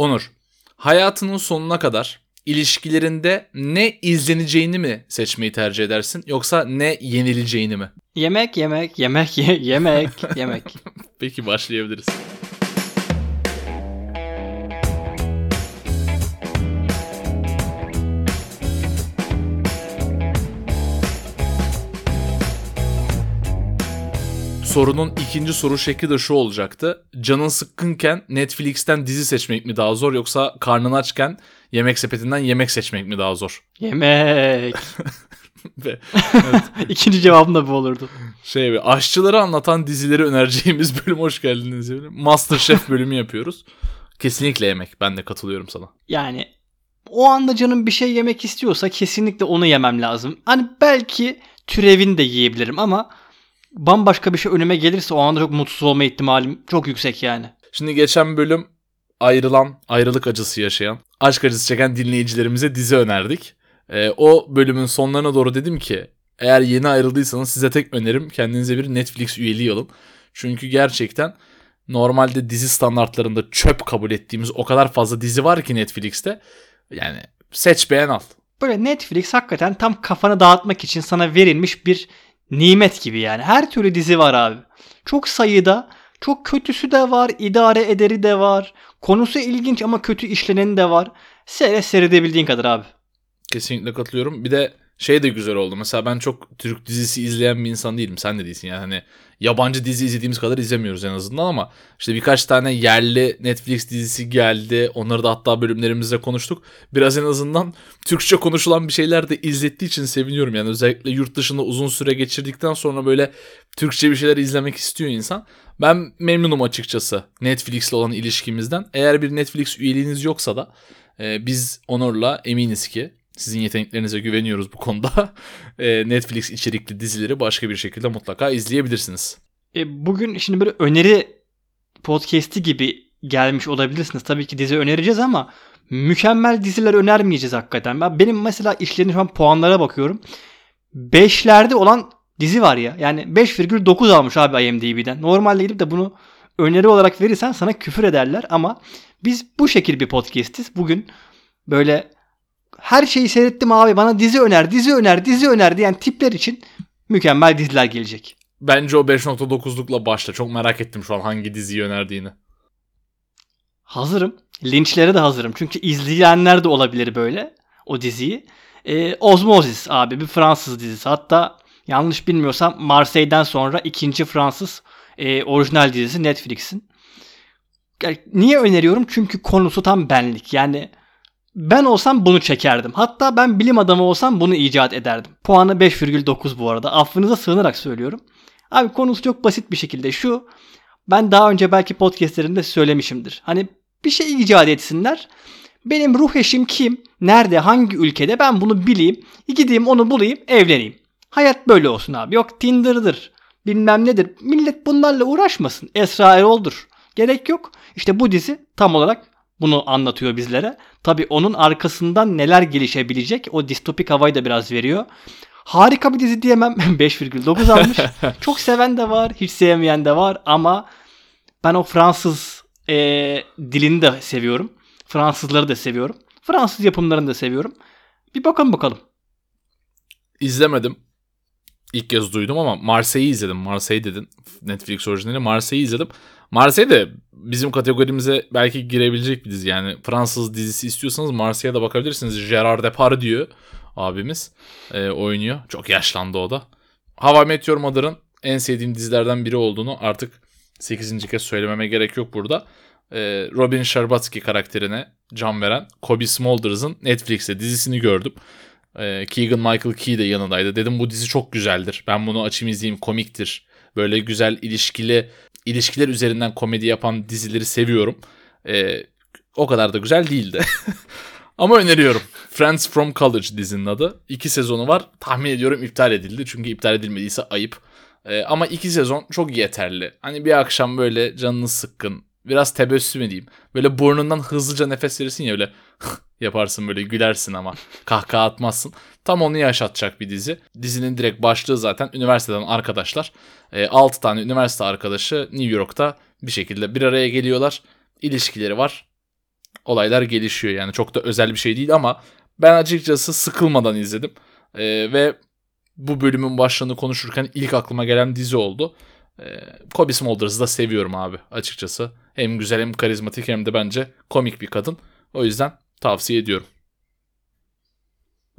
Onur, hayatının sonuna kadar ilişkilerinde ne izleneceğini mi seçmeyi tercih edersin yoksa ne yenileceğini mi? Yemek, yemek, yemek, ye- yemek, yemek. Peki başlayabiliriz. Sorunun ikinci soru şekli de şu olacaktı. Canın sıkkınken Netflix'ten dizi seçmek mi daha zor yoksa karnın açken yemek sepetinden yemek seçmek mi daha zor? Yemek. Ve İkinci cevabım da bu olurdu. şey aşçıları anlatan dizileri önereceğimiz bölüm hoş geldiniz. Masterchef bölümü yapıyoruz. Kesinlikle yemek. Ben de katılıyorum sana. Yani o anda canım bir şey yemek istiyorsa kesinlikle onu yemem lazım. Hani belki türevini de yiyebilirim ama bambaşka bir şey önüme gelirse o anda çok mutsuz olma ihtimalim çok yüksek yani. Şimdi geçen bölüm ayrılan, ayrılık acısı yaşayan, aşk acısı çeken dinleyicilerimize dizi önerdik. Ee, o bölümün sonlarına doğru dedim ki eğer yeni ayrıldıysanız size tek önerim kendinize bir Netflix üyeliği alın. Çünkü gerçekten normalde dizi standartlarında çöp kabul ettiğimiz o kadar fazla dizi var ki Netflix'te. Yani seç beğen al. Böyle Netflix hakikaten tam kafanı dağıtmak için sana verilmiş bir nimet gibi yani. Her türlü dizi var abi. Çok sayıda, çok kötüsü de var, idare ederi de var. Konusu ilginç ama kötü işleneni de var. Seyret seyredebildiğin kadar abi. Kesinlikle katılıyorum. Bir de şey de güzel oldu. Mesela ben çok Türk dizisi izleyen bir insan değilim. Sen de değilsin yani. Hani yabancı dizi izlediğimiz kadar izlemiyoruz en azından ama işte birkaç tane yerli Netflix dizisi geldi. Onları da hatta bölümlerimizde konuştuk. Biraz en azından Türkçe konuşulan bir şeyler de izlettiği için seviniyorum. Yani özellikle yurt dışında uzun süre geçirdikten sonra böyle Türkçe bir şeyler izlemek istiyor insan. Ben memnunum açıkçası Netflix'le olan ilişkimizden. Eğer bir Netflix üyeliğiniz yoksa da e, biz Onur'la eminiz ki sizin yeteneklerinize güveniyoruz bu konuda. E, Netflix içerikli dizileri başka bir şekilde mutlaka izleyebilirsiniz. E, bugün şimdi böyle öneri podcast'i gibi gelmiş olabilirsiniz. Tabii ki dizi önereceğiz ama mükemmel diziler önermeyeceğiz hakikaten. Ben benim mesela işlerin şu an puanlara bakıyorum. 5'lerde olan dizi var ya. Yani 5,9 almış abi IMDb'den. Normalde gidip de bunu öneri olarak verirsen sana küfür ederler ama biz bu şekil bir podcast'iz. Bugün böyle her şeyi seyrettim abi bana dizi öner, dizi öner, dizi öner diyen tipler için mükemmel diziler gelecek. Bence o 5.9'lukla başla. Çok merak ettim şu an hangi diziyi önerdiğini. Hazırım. Linçlere de hazırım. Çünkü izleyenler de olabilir böyle o diziyi. Ee, Osmosis abi bir Fransız dizisi. Hatta yanlış bilmiyorsam Marseille'den sonra ikinci Fransız e, orijinal dizisi Netflix'in. Yani niye öneriyorum? Çünkü konusu tam benlik. Yani ben olsam bunu çekerdim. Hatta ben bilim adamı olsam bunu icat ederdim. Puanı 5,9 bu arada. Affınıza sığınarak söylüyorum. Abi konusu çok basit bir şekilde şu. Ben daha önce belki podcastlerimde söylemişimdir. Hani bir şey icat etsinler. Benim ruh eşim kim? Nerede? Hangi ülkede? Ben bunu bileyim. Gideyim onu bulayım. Evleneyim. Hayat böyle olsun abi. Yok Tinder'dır. Bilmem nedir. Millet bunlarla uğraşmasın. Esra Erol'dur. Gerek yok. İşte bu dizi tam olarak bunu anlatıyor bizlere. Tabi onun arkasından neler gelişebilecek o distopik havayı da biraz veriyor. Harika bir dizi diyemem. 5,9 almış. Çok seven de var, hiç sevmeyen de var ama ben o Fransız e, dilini de seviyorum. Fransızları da seviyorum. Fransız yapımlarını da seviyorum. Bir bakalım bakalım. İzlemedim. İlk kez duydum ama Marseille'yi izledim. Marseille dedin. Netflix orijinali Marseille'yi izledim. Marseille de bizim kategorimize belki girebilecek bir dizi. Yani Fransız dizisi istiyorsanız Marseille'ye de bakabilirsiniz. Gerard Depardieu abimiz e, oynuyor. Çok yaşlandı o da. Hava Meteor Mother'ın en sevdiğim dizilerden biri olduğunu artık 8. kez söylememe gerek yok burada. E, Robin Scherbatsky karakterine can veren Kobe Smolders'ın Netflix'te dizisini gördüm. E, Keegan Michael Key de yanındaydı. Dedim bu dizi çok güzeldir. Ben bunu açayım izleyeyim komiktir. Böyle güzel ilişkili ilişkiler üzerinden komedi yapan dizileri seviyorum. E, o kadar da güzel değildi. Ama öneriyorum. Friends from College dizinin adı. İki sezonu var. Tahmin ediyorum iptal edildi. Çünkü iptal edilmediyse ayıp. Ee, ama iki sezon çok yeterli. Hani bir akşam böyle canınız sıkkın. Biraz tebessüm edeyim. Böyle burnundan hızlıca nefes verirsin ya öyle yaparsın böyle gülersin ama kahkaha atmazsın. Tam onu yaşatacak bir dizi. Dizinin direkt başlığı zaten üniversiteden arkadaşlar. E, 6 tane üniversite arkadaşı New York'ta bir şekilde bir araya geliyorlar. İlişkileri var. olaylar gelişiyor. Yani çok da özel bir şey değil ama ben açıkçası sıkılmadan izledim. Ee, ve bu bölümün başlığını konuşurken ilk aklıma gelen dizi oldu. Ee, Kobe Smolders'ı da seviyorum abi açıkçası. Hem güzel hem karizmatik hem de bence komik bir kadın. O yüzden tavsiye ediyorum.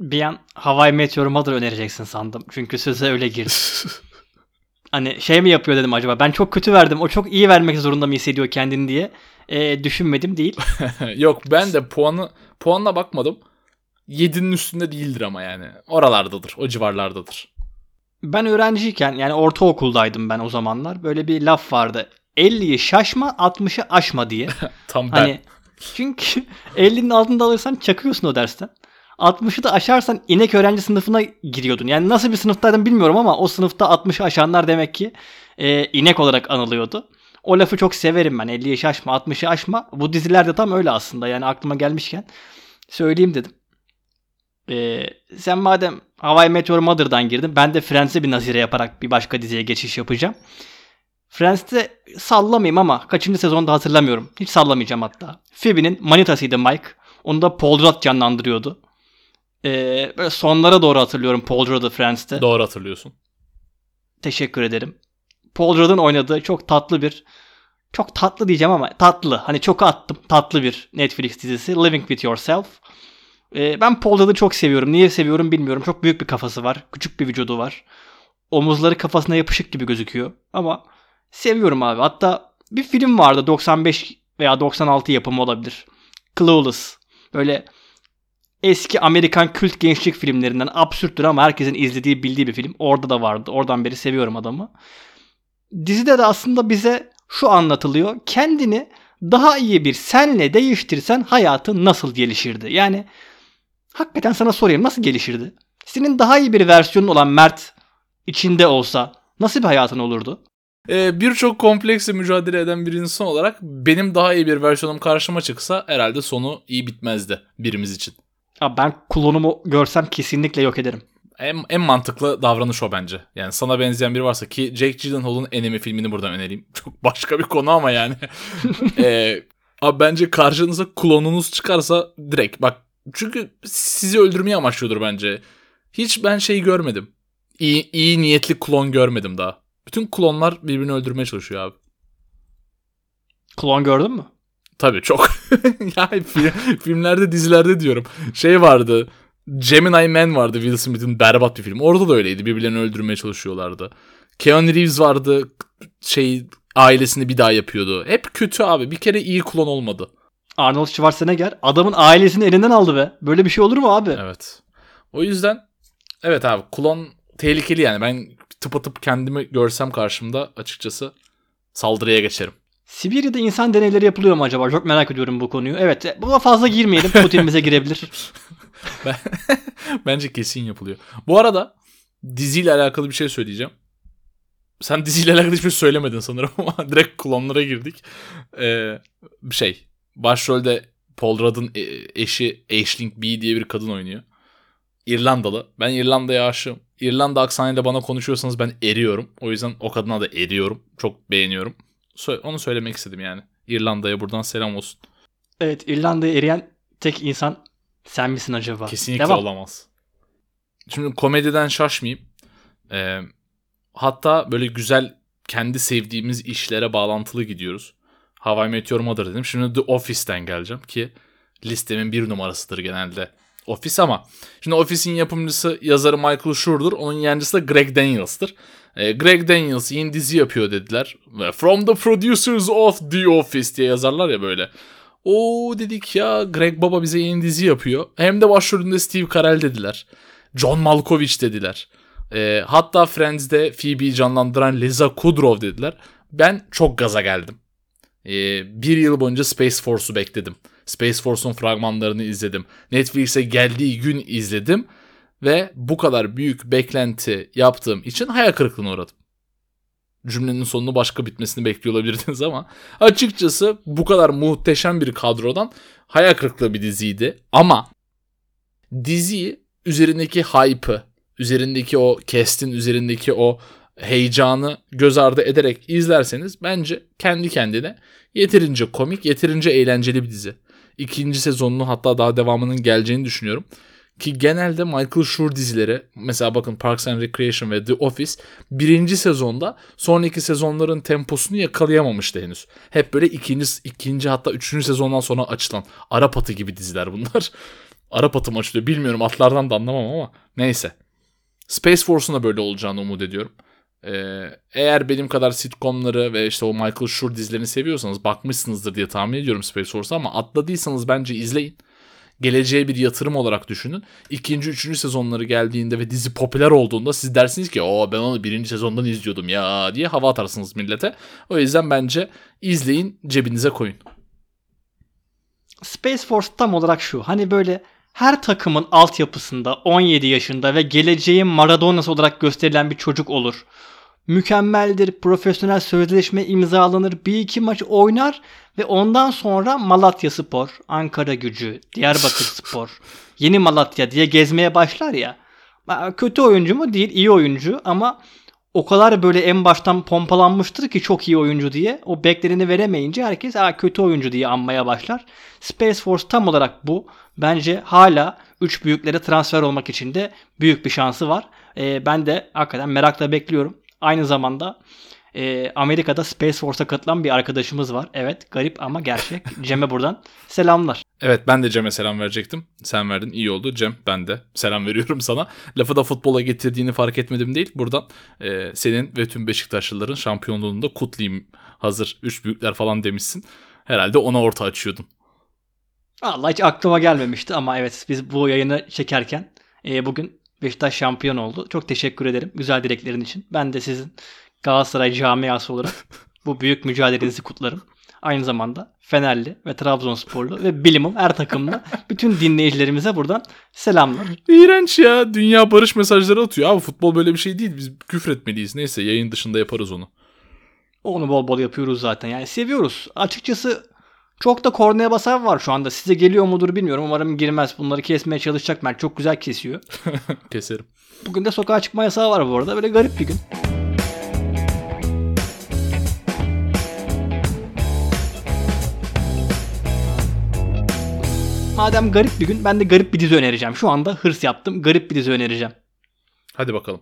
Bir an Hawaii Meteor Mother önereceksin sandım. Çünkü söze öyle girdi. hani şey mi yapıyor dedim acaba. Ben çok kötü verdim. O çok iyi vermek zorunda mı hissediyor kendini diye. E, düşünmedim değil. Yok ben de puanı puanına bakmadım. 7'nin üstünde değildir ama yani. Oralardadır. O civarlardadır. Ben öğrenciyken yani ortaokuldaydım ben o zamanlar. Böyle bir laf vardı. 50'yi şaşma 60'ı aşma diye. Tam ben. Hani çünkü 50'nin altında alırsan çakıyorsun o dersten. 60'ı da aşarsan inek öğrenci sınıfına giriyordun. Yani nasıl bir sınıftaydın bilmiyorum ama o sınıfta 60'ı aşanlar demek ki e, inek olarak anılıyordu. O lafı çok severim ben. 50'yi şaşma, 60'ı aşma. Bu dizilerde tam öyle aslında. Yani aklıma gelmişken söyleyeyim dedim. Ee, sen madem Hawaii Meteor Mother'dan girdin. Ben de Friends'e bir nazire yaparak bir başka diziye geçiş yapacağım. Friends'te sallamayayım ama kaçıncı sezonda hatırlamıyorum. Hiç sallamayacağım hatta. Phoebe'nin manitasıydı Mike. Onu da Paul Rudd canlandırıyordu. Ee, böyle sonlara doğru hatırlıyorum Paul Rudd'ı Friends'te. Doğru hatırlıyorsun. Teşekkür ederim. Paul Rudd'ın oynadığı çok tatlı bir çok tatlı diyeceğim ama tatlı. Hani çok attım. Tatlı bir Netflix dizisi. Living With Yourself. Ee, ben Paul Rudd'ı çok seviyorum. Niye seviyorum bilmiyorum. Çok büyük bir kafası var. Küçük bir vücudu var. Omuzları kafasına yapışık gibi gözüküyor. Ama seviyorum abi. Hatta bir film vardı 95 veya 96 yapımı olabilir. Clueless. Böyle eski Amerikan kült gençlik filmlerinden absürttür ama herkesin izlediği bildiği bir film. Orada da vardı. Oradan beri seviyorum adamı. Dizide de aslında bize şu anlatılıyor. Kendini daha iyi bir senle değiştirsen hayatın nasıl gelişirdi? Yani hakikaten sana sorayım nasıl gelişirdi? Senin daha iyi bir versiyonun olan Mert içinde olsa nasıl bir hayatın olurdu? Ee, Birçok kompleksle mücadele eden bir insan olarak benim daha iyi bir versiyonum karşıma çıksa herhalde sonu iyi bitmezdi birimiz için. Abi ben klonumu görsem kesinlikle yok ederim. En, en mantıklı davranış o bence. Yani sana benzeyen biri varsa ki Jake Gyllenhaal'ın Enemy filmini buradan önereyim. Çok başka bir konu ama yani. ee, abi bence karşınıza klonunuz çıkarsa direkt bak çünkü sizi öldürmeye amaçlıyordur bence. Hiç ben şey görmedim. İyi, iyi niyetli klon görmedim daha. Bütün klonlar birbirini öldürmeye çalışıyor abi. Klon gördün mü? Tabii çok. ya film, filmlerde dizilerde diyorum. Şey vardı. Gemini Man vardı Will Smith'in berbat bir film. Orada da öyleydi. Birbirlerini öldürmeye çalışıyorlardı. Keanu Reeves vardı. Şey ailesini bir daha yapıyordu. Hep kötü abi. Bir kere iyi klon olmadı. Arnold Schwarzenegger adamın ailesini elinden aldı be. Böyle bir şey olur mu abi? Evet. O yüzden evet abi klon tehlikeli yani. Ben tıpatıp kendimi görsem karşımda açıkçası saldırıya geçerim. Sibirya'da insan deneyleri yapılıyor mu acaba? Çok merak ediyorum bu konuyu. Evet buna fazla girmeyelim. Putin'imize girebilir. Ben, bence kesin yapılıyor. Bu arada diziyle alakalı bir şey söyleyeceğim. Sen diziyle alakalı hiçbir şey söylemedin sanırım ama direkt klonlara girdik. Ee, şey. Başrolde Paul Rudd'ın e- eşi Aisling B diye bir kadın oynuyor. İrlandalı. Ben İrlanda'ya aşığım. İrlanda aksanıyla bana konuşuyorsanız ben eriyorum. O yüzden o kadına da eriyorum. Çok beğeniyorum. Onu söylemek istedim yani. İrlanda'ya buradan selam olsun. Evet İrlanda'ya eriyen tek insan sen misin acaba? Kesinlikle Devam. olamaz. Şimdi komediden şaşmayayım. Ee, hatta böyle güzel kendi sevdiğimiz işlere bağlantılı gidiyoruz. Hawaii Meteor Mother dedim. Şimdi The Office'ten geleceğim ki listemin bir numarasıdır genelde. Office ama şimdi Office'in yapımcısı yazarı Michael Schur'dur. Onun yancısı da Greg Daniels'tır. Ee, Greg Daniels yeni dizi yapıyor dediler. Ve From the producers of The Office diye yazarlar ya böyle. O dedik ya Greg Baba bize yeni dizi yapıyor. Hem de başrolünde Steve Carell dediler. John Malkovich dediler. Ee, hatta Friends'de Phoebe'yi canlandıran Liza Kudrow dediler. Ben çok gaza geldim. Ee, bir yıl boyunca Space Force'u bekledim. Space Force'un fragmanlarını izledim. Netflix'e geldiği gün izledim. Ve bu kadar büyük beklenti yaptığım için hayal kırıklığına uğradım. Cümlenin sonunu başka bitmesini bekliyor olabilirdiniz ama açıkçası bu kadar muhteşem bir kadrodan hayal kırıklığı bir diziydi. Ama diziyi üzerindeki hype'ı, üzerindeki o cast'in üzerindeki o heyecanı göz ardı ederek izlerseniz bence kendi kendine yeterince komik, yeterince eğlenceli bir dizi. İkinci sezonunu hatta daha devamının geleceğini düşünüyorum. Ki genelde Michael Schur dizileri mesela bakın Parks and Recreation ve The Office birinci sezonda sonraki sezonların temposunu yakalayamamıştı henüz. Hep böyle ikinci, ikinci hatta üçüncü sezondan sonra açılan Arap atı gibi diziler bunlar. Arap atı mı açılıyor bilmiyorum atlardan da anlamam ama neyse. Space Force'un da böyle olacağını umut ediyorum. Ee, eğer benim kadar sitcomları ve işte o Michael Schur dizilerini seviyorsanız bakmışsınızdır diye tahmin ediyorum Space Force'a ama atladıysanız bence izleyin. Geleceğe bir yatırım olarak düşünün. İkinci, üçüncü sezonları geldiğinde ve dizi popüler olduğunda siz dersiniz ki o ben onu birinci sezondan izliyordum ya diye hava atarsınız millete. O yüzden bence izleyin cebinize koyun. Space Force tam olarak şu. Hani böyle her takımın altyapısında 17 yaşında ve geleceğin Maradona'sı olarak gösterilen bir çocuk olur. Mükemmeldir, profesyonel sözleşme imzalanır, bir iki maç oynar ve ondan sonra Malatya Spor, Ankara Gücü, Diyarbakır Spor, Yeni Malatya diye gezmeye başlar ya. Kötü oyuncu mu? Değil, iyi oyuncu ama o kadar böyle en baştan pompalanmıştır ki çok iyi oyuncu diye. O beklerini veremeyince herkes Aa, kötü oyuncu diye anmaya başlar. Space Force tam olarak bu. Bence hala 3 büyüklere transfer olmak için de büyük bir şansı var. Ee, ben de hakikaten merakla bekliyorum. Aynı zamanda e, Amerika'da Space Force'a katılan bir arkadaşımız var. Evet garip ama gerçek. Cem'e buradan selamlar. Evet ben de Cem'e selam verecektim. Sen verdin iyi oldu. Cem ben de selam veriyorum sana. Lafı da futbola getirdiğini fark etmedim değil. Buradan e, senin ve tüm Beşiktaşlıların şampiyonluğunu da kutlayayım. Hazır 3 büyükler falan demişsin. Herhalde ona orta açıyordun. Allah hiç aklıma gelmemişti ama evet biz bu yayını çekerken e, bugün Beşiktaş şampiyon oldu. Çok teşekkür ederim güzel dileklerin için. Ben de sizin Galatasaray camiası olarak bu büyük mücadelenizi kutlarım. Aynı zamanda Fenerli ve Trabzonsporlu ve bilimum her takımlı bütün dinleyicilerimize buradan selamlar. İğrenç ya. Dünya barış mesajları atıyor. Abi futbol böyle bir şey değil. Biz küfretmeliyiz. Neyse yayın dışında yaparız onu. Onu bol bol yapıyoruz zaten. Yani seviyoruz. Açıkçası çok da kornaya basan var şu anda. Size geliyor mudur bilmiyorum. Umarım girmez. Bunları kesmeye çalışacak Mert. Çok güzel kesiyor. Keserim. Bugün de sokağa çıkma yasağı var bu arada. Böyle garip bir gün. Madem garip bir gün ben de garip bir dizi önereceğim. Şu anda hırs yaptım. Garip bir dizi önereceğim. Hadi bakalım.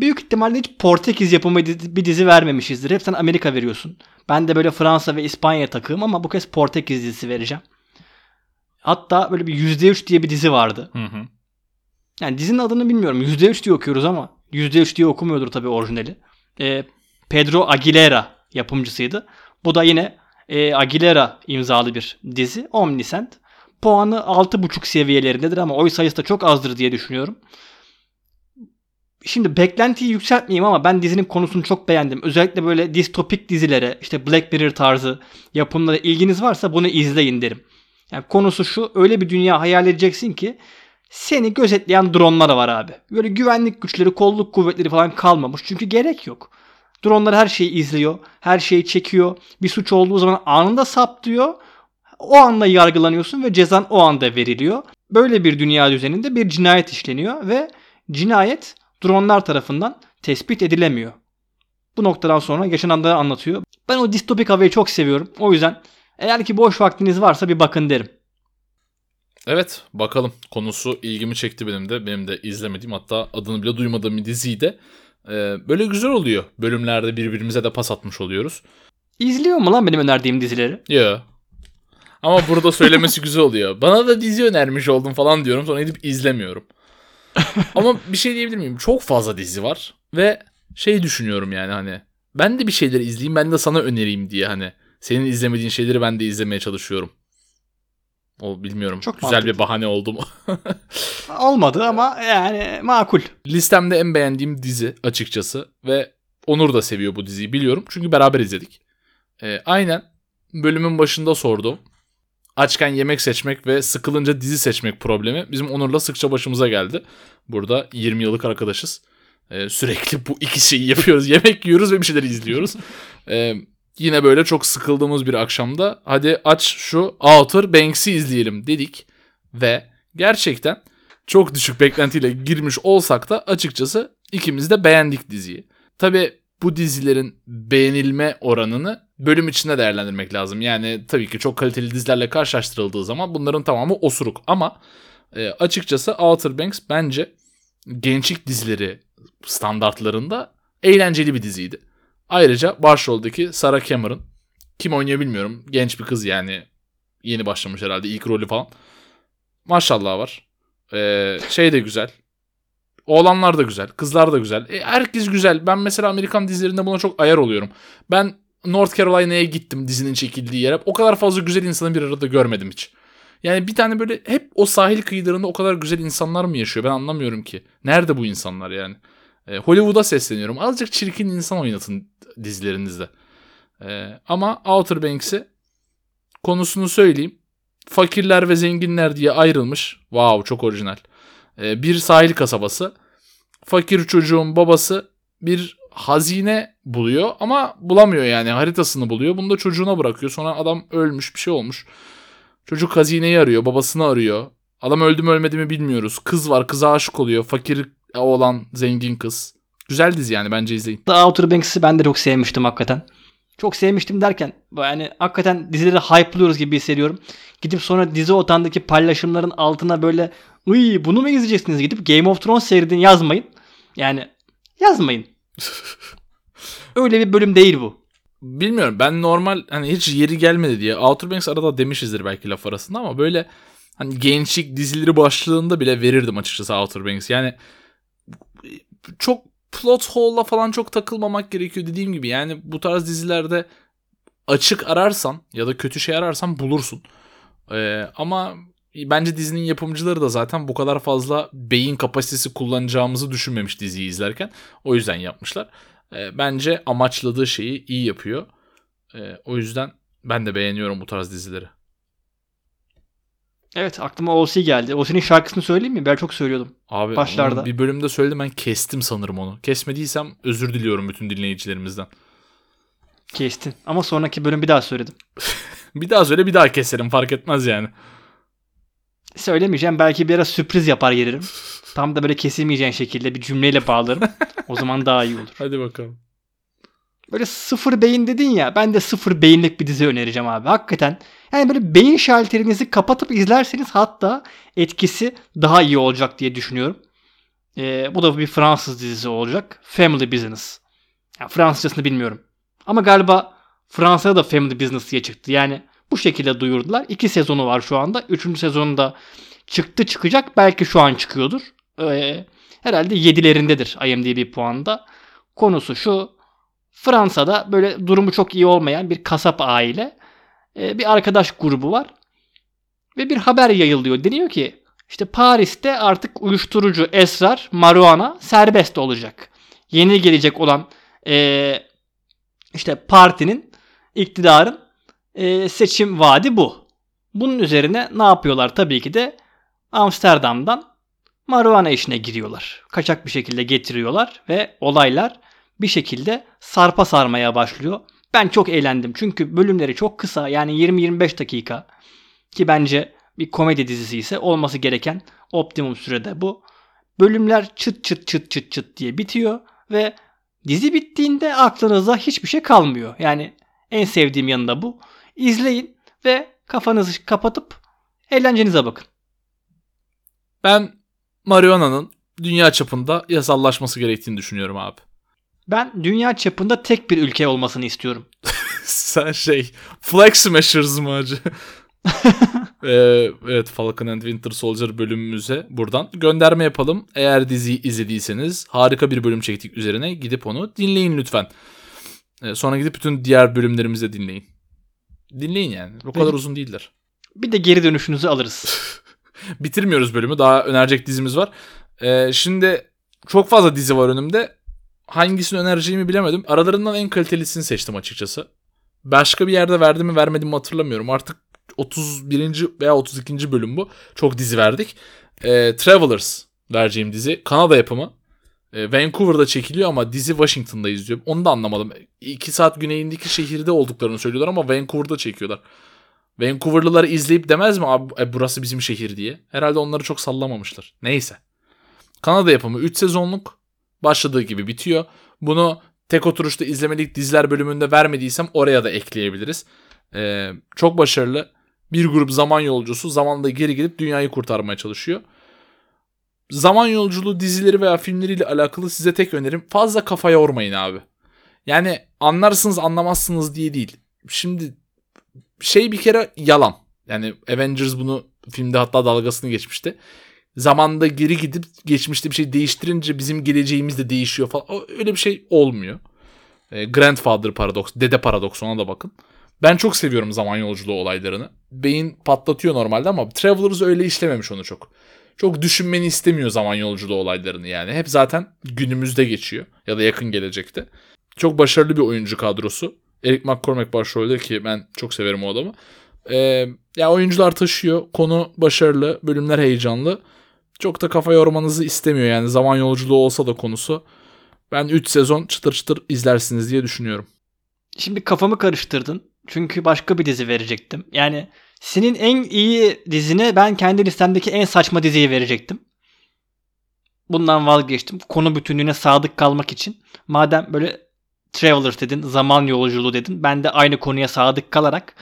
Büyük ihtimalle hiç Portekiz yapımı bir dizi vermemişizdir. Hep sen Amerika veriyorsun. Ben de böyle Fransa ve İspanya takığım ama bu kez Portekiz dizisi vereceğim. Hatta böyle bir %3 diye bir dizi vardı. Hı hı. Yani dizinin adını bilmiyorum. %3 diye okuyoruz ama %3 diye okumuyordur tabii orijinali. Ee, Pedro Aguilera yapımcısıydı. Bu da yine e, Aguilera imzalı bir dizi. Omniscient. Puanı 6.5 seviyelerindedir ama oy sayısı da çok azdır diye düşünüyorum. Şimdi beklentiyi yükseltmeyeyim ama ben dizinin konusunu çok beğendim. Özellikle böyle distopik dizilere, işte Black Mirror tarzı yapımlara ilginiz varsa bunu izleyin derim. Yani konusu şu, öyle bir dünya hayal edeceksin ki seni gözetleyen dronlar var abi. Böyle güvenlik güçleri, kolluk kuvvetleri falan kalmamış. Çünkü gerek yok. Dronlar her şeyi izliyor, her şeyi çekiyor. Bir suç olduğu zaman anında saptıyor. O anda yargılanıyorsun ve cezan o anda veriliyor. Böyle bir dünya düzeninde bir cinayet işleniyor ve cinayet dronlar tarafından tespit edilemiyor. Bu noktadan sonra yaşananları anlatıyor. Ben o distopik havayı çok seviyorum. O yüzden eğer ki boş vaktiniz varsa bir bakın derim. Evet bakalım. Konusu ilgimi çekti benim de. Benim de izlemediğim hatta adını bile duymadığım bir diziydi. Ee, böyle güzel oluyor. Bölümlerde birbirimize de pas atmış oluyoruz. İzliyor mu lan benim önerdiğim dizileri? Yok. Ama burada söylemesi güzel oluyor. Bana da dizi önermiş oldun falan diyorum. Sonra gidip izlemiyorum. Ama bir şey diyebilir miyim? Çok fazla dizi var. Ve şey düşünüyorum yani hani. Ben de bir şeyler izleyeyim ben de sana önereyim diye hani. Senin izlemediğin şeyleri ben de izlemeye çalışıyorum. O bilmiyorum. Çok Güzel mantıklı. bir bahane oldu mu? Olmadı ama yani makul. Listemde en beğendiğim dizi açıkçası. Ve Onur da seviyor bu diziyi biliyorum. Çünkü beraber izledik. Ee, aynen bölümün başında sordum. Açken yemek seçmek ve sıkılınca dizi seçmek problemi bizim Onur'la sıkça başımıza geldi. Burada 20 yıllık arkadaşız. Ee, sürekli bu iki şeyi yapıyoruz. Yemek yiyoruz ve bir şeyler izliyoruz. Ee, yine böyle çok sıkıldığımız bir akşamda hadi aç şu Outer Banks'i izleyelim dedik. Ve gerçekten çok düşük beklentiyle girmiş olsak da açıkçası ikimiz de beğendik diziyi. Tabi bu dizilerin beğenilme oranını bölüm içinde değerlendirmek lazım. Yani tabii ki çok kaliteli dizilerle karşılaştırıldığı zaman bunların tamamı osuruk. Ama e, açıkçası Outer Banks bence gençlik dizileri standartlarında eğlenceli bir diziydi. Ayrıca başroldeki Sarah Cameron kim oynuyor bilmiyorum. Genç bir kız yani. Yeni başlamış herhalde ilk rolü falan. Maşallah var. Ee, şey de güzel. Oğlanlar da güzel. Kızlar da güzel. E, herkes güzel. Ben mesela Amerikan dizilerinde buna çok ayar oluyorum. Ben North Carolina'ya gittim dizinin çekildiği yere. O kadar fazla güzel insanı bir arada görmedim hiç. Yani bir tane böyle hep o sahil kıyılarında o kadar güzel insanlar mı yaşıyor? Ben anlamıyorum ki. Nerede bu insanlar yani? E, Hollywood'a sesleniyorum. Azıcık çirkin insan oynatın dizilerinizde. E, ama Outer Banks'i konusunu söyleyeyim. Fakirler ve zenginler diye ayrılmış. Wow çok orijinal. E, bir sahil kasabası. Fakir çocuğun babası bir hazine buluyor ama bulamıyor yani haritasını buluyor. Bunu da çocuğuna bırakıyor. Sonra adam ölmüş bir şey olmuş. Çocuk hazineyi arıyor, babasını arıyor. Adam öldü mü ölmedi mi bilmiyoruz. Kız var, kıza aşık oluyor. Fakir olan zengin kız. Güzel dizi yani bence izleyin. The Outer Banks'i ben de çok sevmiştim hakikaten. Çok sevmiştim derken yani hakikaten dizileri hype'lıyoruz gibi hissediyorum. Gidip sonra dizi otandaki paylaşımların altına böyle Uy bunu mu izleyeceksiniz gidip Game of Thrones seyredin yazmayın. Yani yazmayın. Öyle bir bölüm değil bu. Bilmiyorum ben normal hani hiç yeri gelmedi diye Outer Banks arada demişizdir belki laf arasında ama böyle hani gençlik dizileri başlığında bile verirdim açıkçası Outer Banks. Yani çok plot hole'la falan çok takılmamak gerekiyor dediğim gibi. Yani bu tarz dizilerde açık ararsan ya da kötü şey ararsan bulursun. Ee, ama bence dizinin yapımcıları da zaten bu kadar fazla beyin kapasitesi kullanacağımızı düşünmemiş diziyi izlerken. O yüzden yapmışlar. Ee, bence amaçladığı şeyi iyi yapıyor. Ee, o yüzden ben de beğeniyorum bu tarz dizileri. Evet aklıma OC geldi. OC'nin şarkısını söyleyeyim mi? Ben çok söylüyordum. Abi Başlarda. bir bölümde söyledim ben kestim sanırım onu. Kesmediysem özür diliyorum bütün dinleyicilerimizden. Kestin. Ama sonraki bölüm bir daha söyledim. Bir daha söyle bir daha keserim fark etmez yani. Söylemeyeceğim. Belki bir ara sürpriz yapar gelirim. Tam da böyle kesilmeyeceğin şekilde bir cümleyle bağlarım. o zaman daha iyi olur. Hadi bakalım. Böyle sıfır beyin dedin ya. Ben de sıfır beyinlik bir dizi önereceğim abi. Hakikaten. Yani böyle beyin şalterinizi kapatıp izlerseniz hatta etkisi daha iyi olacak diye düşünüyorum. Ee, bu da bir Fransız dizisi olacak. Family Business. Yani Fransızcasını bilmiyorum. Ama galiba Fransa'da da Family Business diye çıktı. Yani bu şekilde duyurdular. İki sezonu var şu anda. Üçüncü sezonunda çıktı çıkacak. Belki şu an çıkıyordur. Ee, herhalde yedilerindedir IMDb puanda. Konusu şu. Fransa'da böyle durumu çok iyi olmayan bir kasap aile. e, bir arkadaş grubu var. Ve bir haber yayılıyor. Deniyor ki işte Paris'te artık uyuşturucu, esrar, marijuana serbest olacak. Yeni gelecek olan e, işte partinin, iktidarın e, seçim vaadi bu. Bunun üzerine ne yapıyorlar? Tabii ki de Amsterdam'dan marijuana işine giriyorlar. Kaçak bir şekilde getiriyorlar ve olaylar bir şekilde sarpa sarmaya başlıyor. Ben çok eğlendim çünkü bölümleri çok kısa yani 20-25 dakika ki bence bir komedi dizisi ise olması gereken optimum sürede bu. Bölümler çıt çıt çıt çıt çıt diye bitiyor ve dizi bittiğinde aklınızda hiçbir şey kalmıyor. Yani en sevdiğim yanında bu. İzleyin ve kafanızı kapatıp eğlencenize bakın. Ben marihuana'nın dünya çapında yasallaşması gerektiğini düşünüyorum abi. Ben dünya çapında tek bir ülke olmasını istiyorum. Sen şey Flag Smashers mı acı? Ee, evet Falcon and Winter Soldier bölümümüze buradan gönderme yapalım. Eğer diziyi izlediyseniz harika bir bölüm çektik üzerine gidip onu dinleyin lütfen. Ee, sonra gidip bütün diğer bölümlerimizi de dinleyin. Dinleyin yani. O kadar uzun değiller. Bir de geri dönüşünüzü alırız. Bitirmiyoruz bölümü. Daha önerecek dizimiz var. Ee, şimdi çok fazla dizi var önümde. Hangisini önereceğimi bilemedim. Aralarından en kalitelisini seçtim açıkçası. Başka bir yerde verdim mi vermedim mi hatırlamıyorum. Artık 31. veya 32. bölüm bu. Çok dizi verdik. Ee, Travelers vereceğim dizi. Kanada yapımı. Ee, Vancouver'da çekiliyor ama dizi Washington'da izliyorum. Onu da anlamadım. 2 saat güneyindeki şehirde olduklarını söylüyorlar ama Vancouver'da çekiyorlar. Vancouver'lıları izleyip demez mi abi e, burası bizim şehir diye. Herhalde onları çok sallamamışlar. Neyse. Kanada yapımı 3 sezonluk başladığı gibi bitiyor. Bunu tek oturuşta izlemelik diziler bölümünde vermediysem oraya da ekleyebiliriz. Ee, çok başarılı. Bir grup zaman yolcusu zamanda geri gidip dünyayı kurtarmaya çalışıyor. Zaman yolculuğu dizileri veya filmleriyle alakalı size tek önerim fazla kafa yormayın abi. Yani anlarsınız anlamazsınız diye değil. Şimdi şey bir kere yalan. Yani Avengers bunu filmde hatta dalgasını geçmişti. Zamanda geri gidip geçmişte bir şey değiştirince bizim geleceğimiz de değişiyor falan. Öyle bir şey olmuyor. E, Grandfather paradoks, dede paradoks ona da bakın. Ben çok seviyorum zaman yolculuğu olaylarını. Beyin patlatıyor normalde ama Travelers öyle işlememiş onu çok. Çok düşünmeni istemiyor zaman yolculuğu olaylarını yani. Hep zaten günümüzde geçiyor ya da yakın gelecekte. Çok başarılı bir oyuncu kadrosu. Eric McCormack başrolde ki ben çok severim o adamı. Ee, ya oyuncular taşıyor. Konu başarılı. Bölümler heyecanlı. Çok da kafa yormanızı istemiyor yani. Zaman yolculuğu olsa da konusu. Ben 3 sezon çıtır çıtır izlersiniz diye düşünüyorum. Şimdi kafamı karıştırdın. Çünkü başka bir dizi verecektim. Yani senin en iyi dizine ben kendi listemdeki en saçma diziyi verecektim. Bundan vazgeçtim. Konu bütünlüğüne sadık kalmak için. Madem böyle Travelers dedin, zaman yolculuğu dedin. Ben de aynı konuya sadık kalarak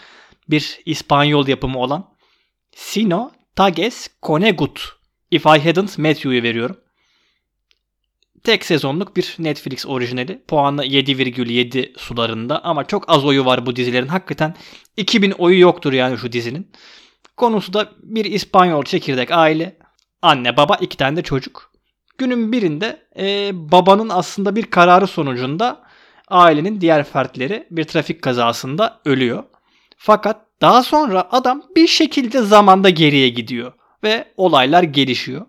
bir İspanyol yapımı olan Sino Tages Conegut If I Hadn't Met You'yu veriyorum. Tek sezonluk bir Netflix orijinali. Puanı 7,7 sularında ama çok az oyu var bu dizilerin. Hakikaten 2000 oyu yoktur yani şu dizinin. Konusu da bir İspanyol çekirdek aile. Anne baba iki tane de çocuk. Günün birinde e, babanın aslında bir kararı sonucunda ailenin diğer fertleri bir trafik kazasında ölüyor. Fakat daha sonra adam bir şekilde zamanda geriye gidiyor ve olaylar gelişiyor.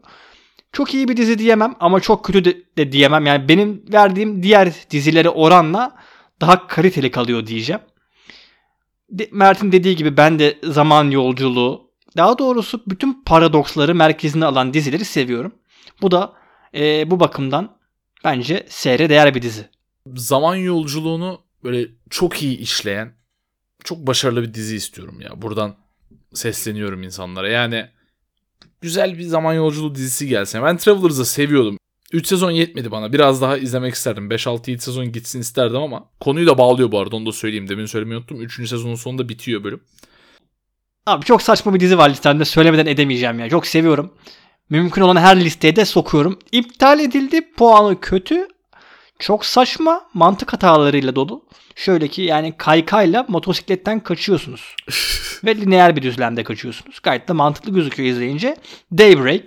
Çok iyi bir dizi diyemem ama çok kötü de, de diyemem. Yani benim verdiğim diğer dizilere oranla daha kaliteli kalıyor diyeceğim. De, Mert'in dediği gibi ben de zaman yolculuğu, daha doğrusu bütün paradoksları merkezine alan dizileri seviyorum. Bu da e, bu bakımdan bence seyre değer bir dizi. Zaman yolculuğunu böyle çok iyi işleyen, çok başarılı bir dizi istiyorum ya. Buradan sesleniyorum insanlara. Yani güzel bir zaman yolculuğu dizisi gelse. Ben Travelers'ı seviyordum. 3 sezon yetmedi bana. Biraz daha izlemek isterdim. 5-6-7 sezon gitsin isterdim ama konuyu da bağlıyor bu arada onu da söyleyeyim. Demin söylemeyi unuttum. 3. sezonun sonunda bitiyor bölüm. Abi çok saçma bir dizi var listemde. Söylemeden edemeyeceğim ya. Çok seviyorum. Mümkün olan her listeye de sokuyorum. İptal edildi. Puanı kötü. Çok saçma. Mantık hatalarıyla dolu. Şöyle ki yani kaykayla motosikletten kaçıyorsunuz. Ve lineer bir düzlemde kaçıyorsunuz. Gayet de mantıklı gözüküyor izleyince. Daybreak.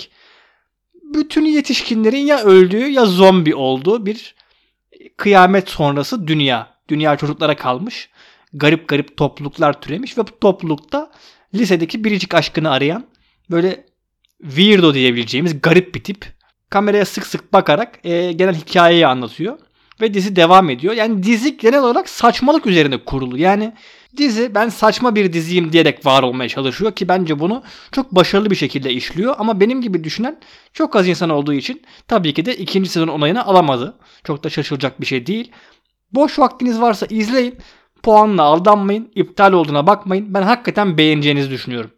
Bütün yetişkinlerin ya öldüğü ya zombi olduğu bir kıyamet sonrası dünya. Dünya çocuklara kalmış. Garip garip topluluklar türemiş ve bu toplulukta lisedeki biricik aşkını arayan böyle weirdo diyebileceğimiz garip bir tip kameraya sık sık bakarak e, genel hikayeyi anlatıyor ve dizi devam ediyor. Yani dizi genel olarak saçmalık üzerine kurulu. Yani dizi ben saçma bir diziyim diyerek var olmaya çalışıyor ki bence bunu çok başarılı bir şekilde işliyor. Ama benim gibi düşünen çok az insan olduğu için tabii ki de ikinci sezon onayını alamadı. Çok da şaşılacak bir şey değil. Boş vaktiniz varsa izleyin. Puanla aldanmayın. iptal olduğuna bakmayın. Ben hakikaten beğeneceğinizi düşünüyorum.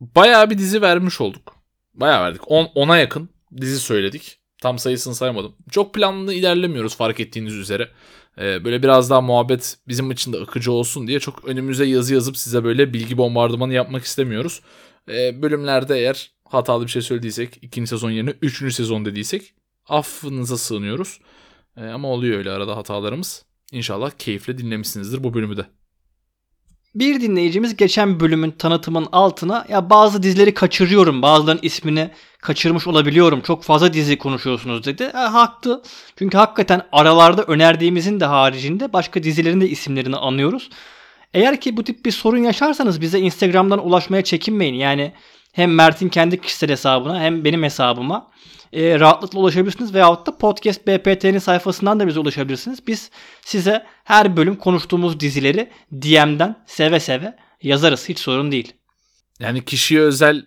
Bayağı bir dizi vermiş olduk. Bayağı verdik. 10'a yakın dizi söyledik. Tam sayısını saymadım. Çok planlı ilerlemiyoruz fark ettiğiniz üzere. Ee, böyle biraz daha muhabbet bizim için de akıcı olsun diye çok önümüze yazı yazıp size böyle bilgi bombardımanı yapmak istemiyoruz. Ee, bölümlerde eğer hatalı bir şey söylediysek ikinci sezon yerine üçüncü sezon dediysek affınıza sığınıyoruz. Ee, ama oluyor öyle arada hatalarımız. İnşallah keyifle dinlemişsinizdir bu bölümü de. Bir dinleyicimiz geçen bölümün tanıtımın altına ya bazı dizileri kaçırıyorum, bazılarının ismini kaçırmış olabiliyorum. Çok fazla dizi konuşuyorsunuz dedi. E, haklı. Çünkü hakikaten aralarda önerdiğimizin de haricinde başka dizilerin de isimlerini anıyoruz. Eğer ki bu tip bir sorun yaşarsanız bize Instagram'dan ulaşmaya çekinmeyin. Yani hem Mert'in kendi kişisel hesabına hem benim hesabıma e, rahatlıkla ulaşabilirsiniz. Veyahut da Podcast BPT'nin sayfasından da bize ulaşabilirsiniz. Biz size her bölüm konuştuğumuz dizileri DM'den seve seve yazarız. Hiç sorun değil. Yani kişiye özel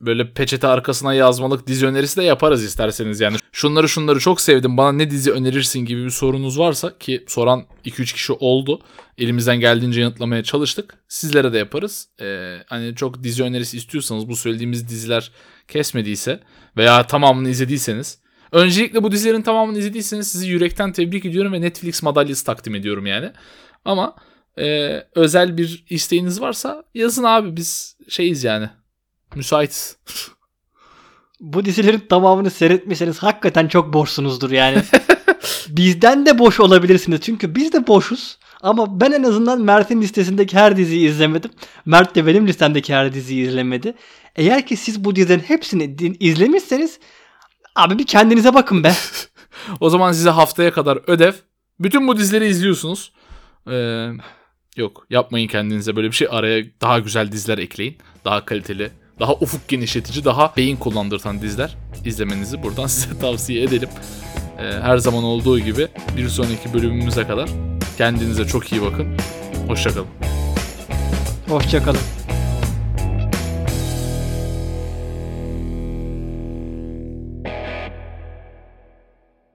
böyle peçete arkasına yazmalık dizi önerisi de yaparız isterseniz yani. Şunları şunları çok sevdim bana ne dizi önerirsin gibi bir sorunuz varsa ki soran 2-3 kişi oldu. Elimizden geldiğince yanıtlamaya çalıştık. Sizlere de yaparız. Ee, hani çok dizi önerisi istiyorsanız bu söylediğimiz diziler kesmediyse veya tamamını izlediyseniz Öncelikle bu dizilerin tamamını izlediyseniz sizi yürekten tebrik ediyorum ve Netflix madalyası takdim ediyorum yani. Ama e, özel bir isteğiniz varsa yazın abi biz şeyiz yani. Müsaitiz. Bu dizilerin tamamını seyretmeseniz hakikaten çok boşsunuzdur yani. Bizden de boş olabilirsiniz çünkü biz de boşuz. Ama ben en azından Mert'in listesindeki her diziyi izlemedim. Mert de benim listemdeki her diziyi izlemedi. Eğer ki siz bu dizilerin hepsini izlemişseniz abi bir kendinize bakın be. O zaman size haftaya kadar ödev. Bütün bu dizileri izliyorsunuz. Ee, yok yapmayın kendinize böyle bir şey. Araya daha güzel diziler ekleyin. Daha kaliteli, daha ufuk genişletici, daha beyin kullandırtan diziler izlemenizi buradan size tavsiye edelim. Ee, her zaman olduğu gibi bir sonraki bölümümüze kadar kendinize çok iyi bakın. Hoşçakalın. Hoşçakalın.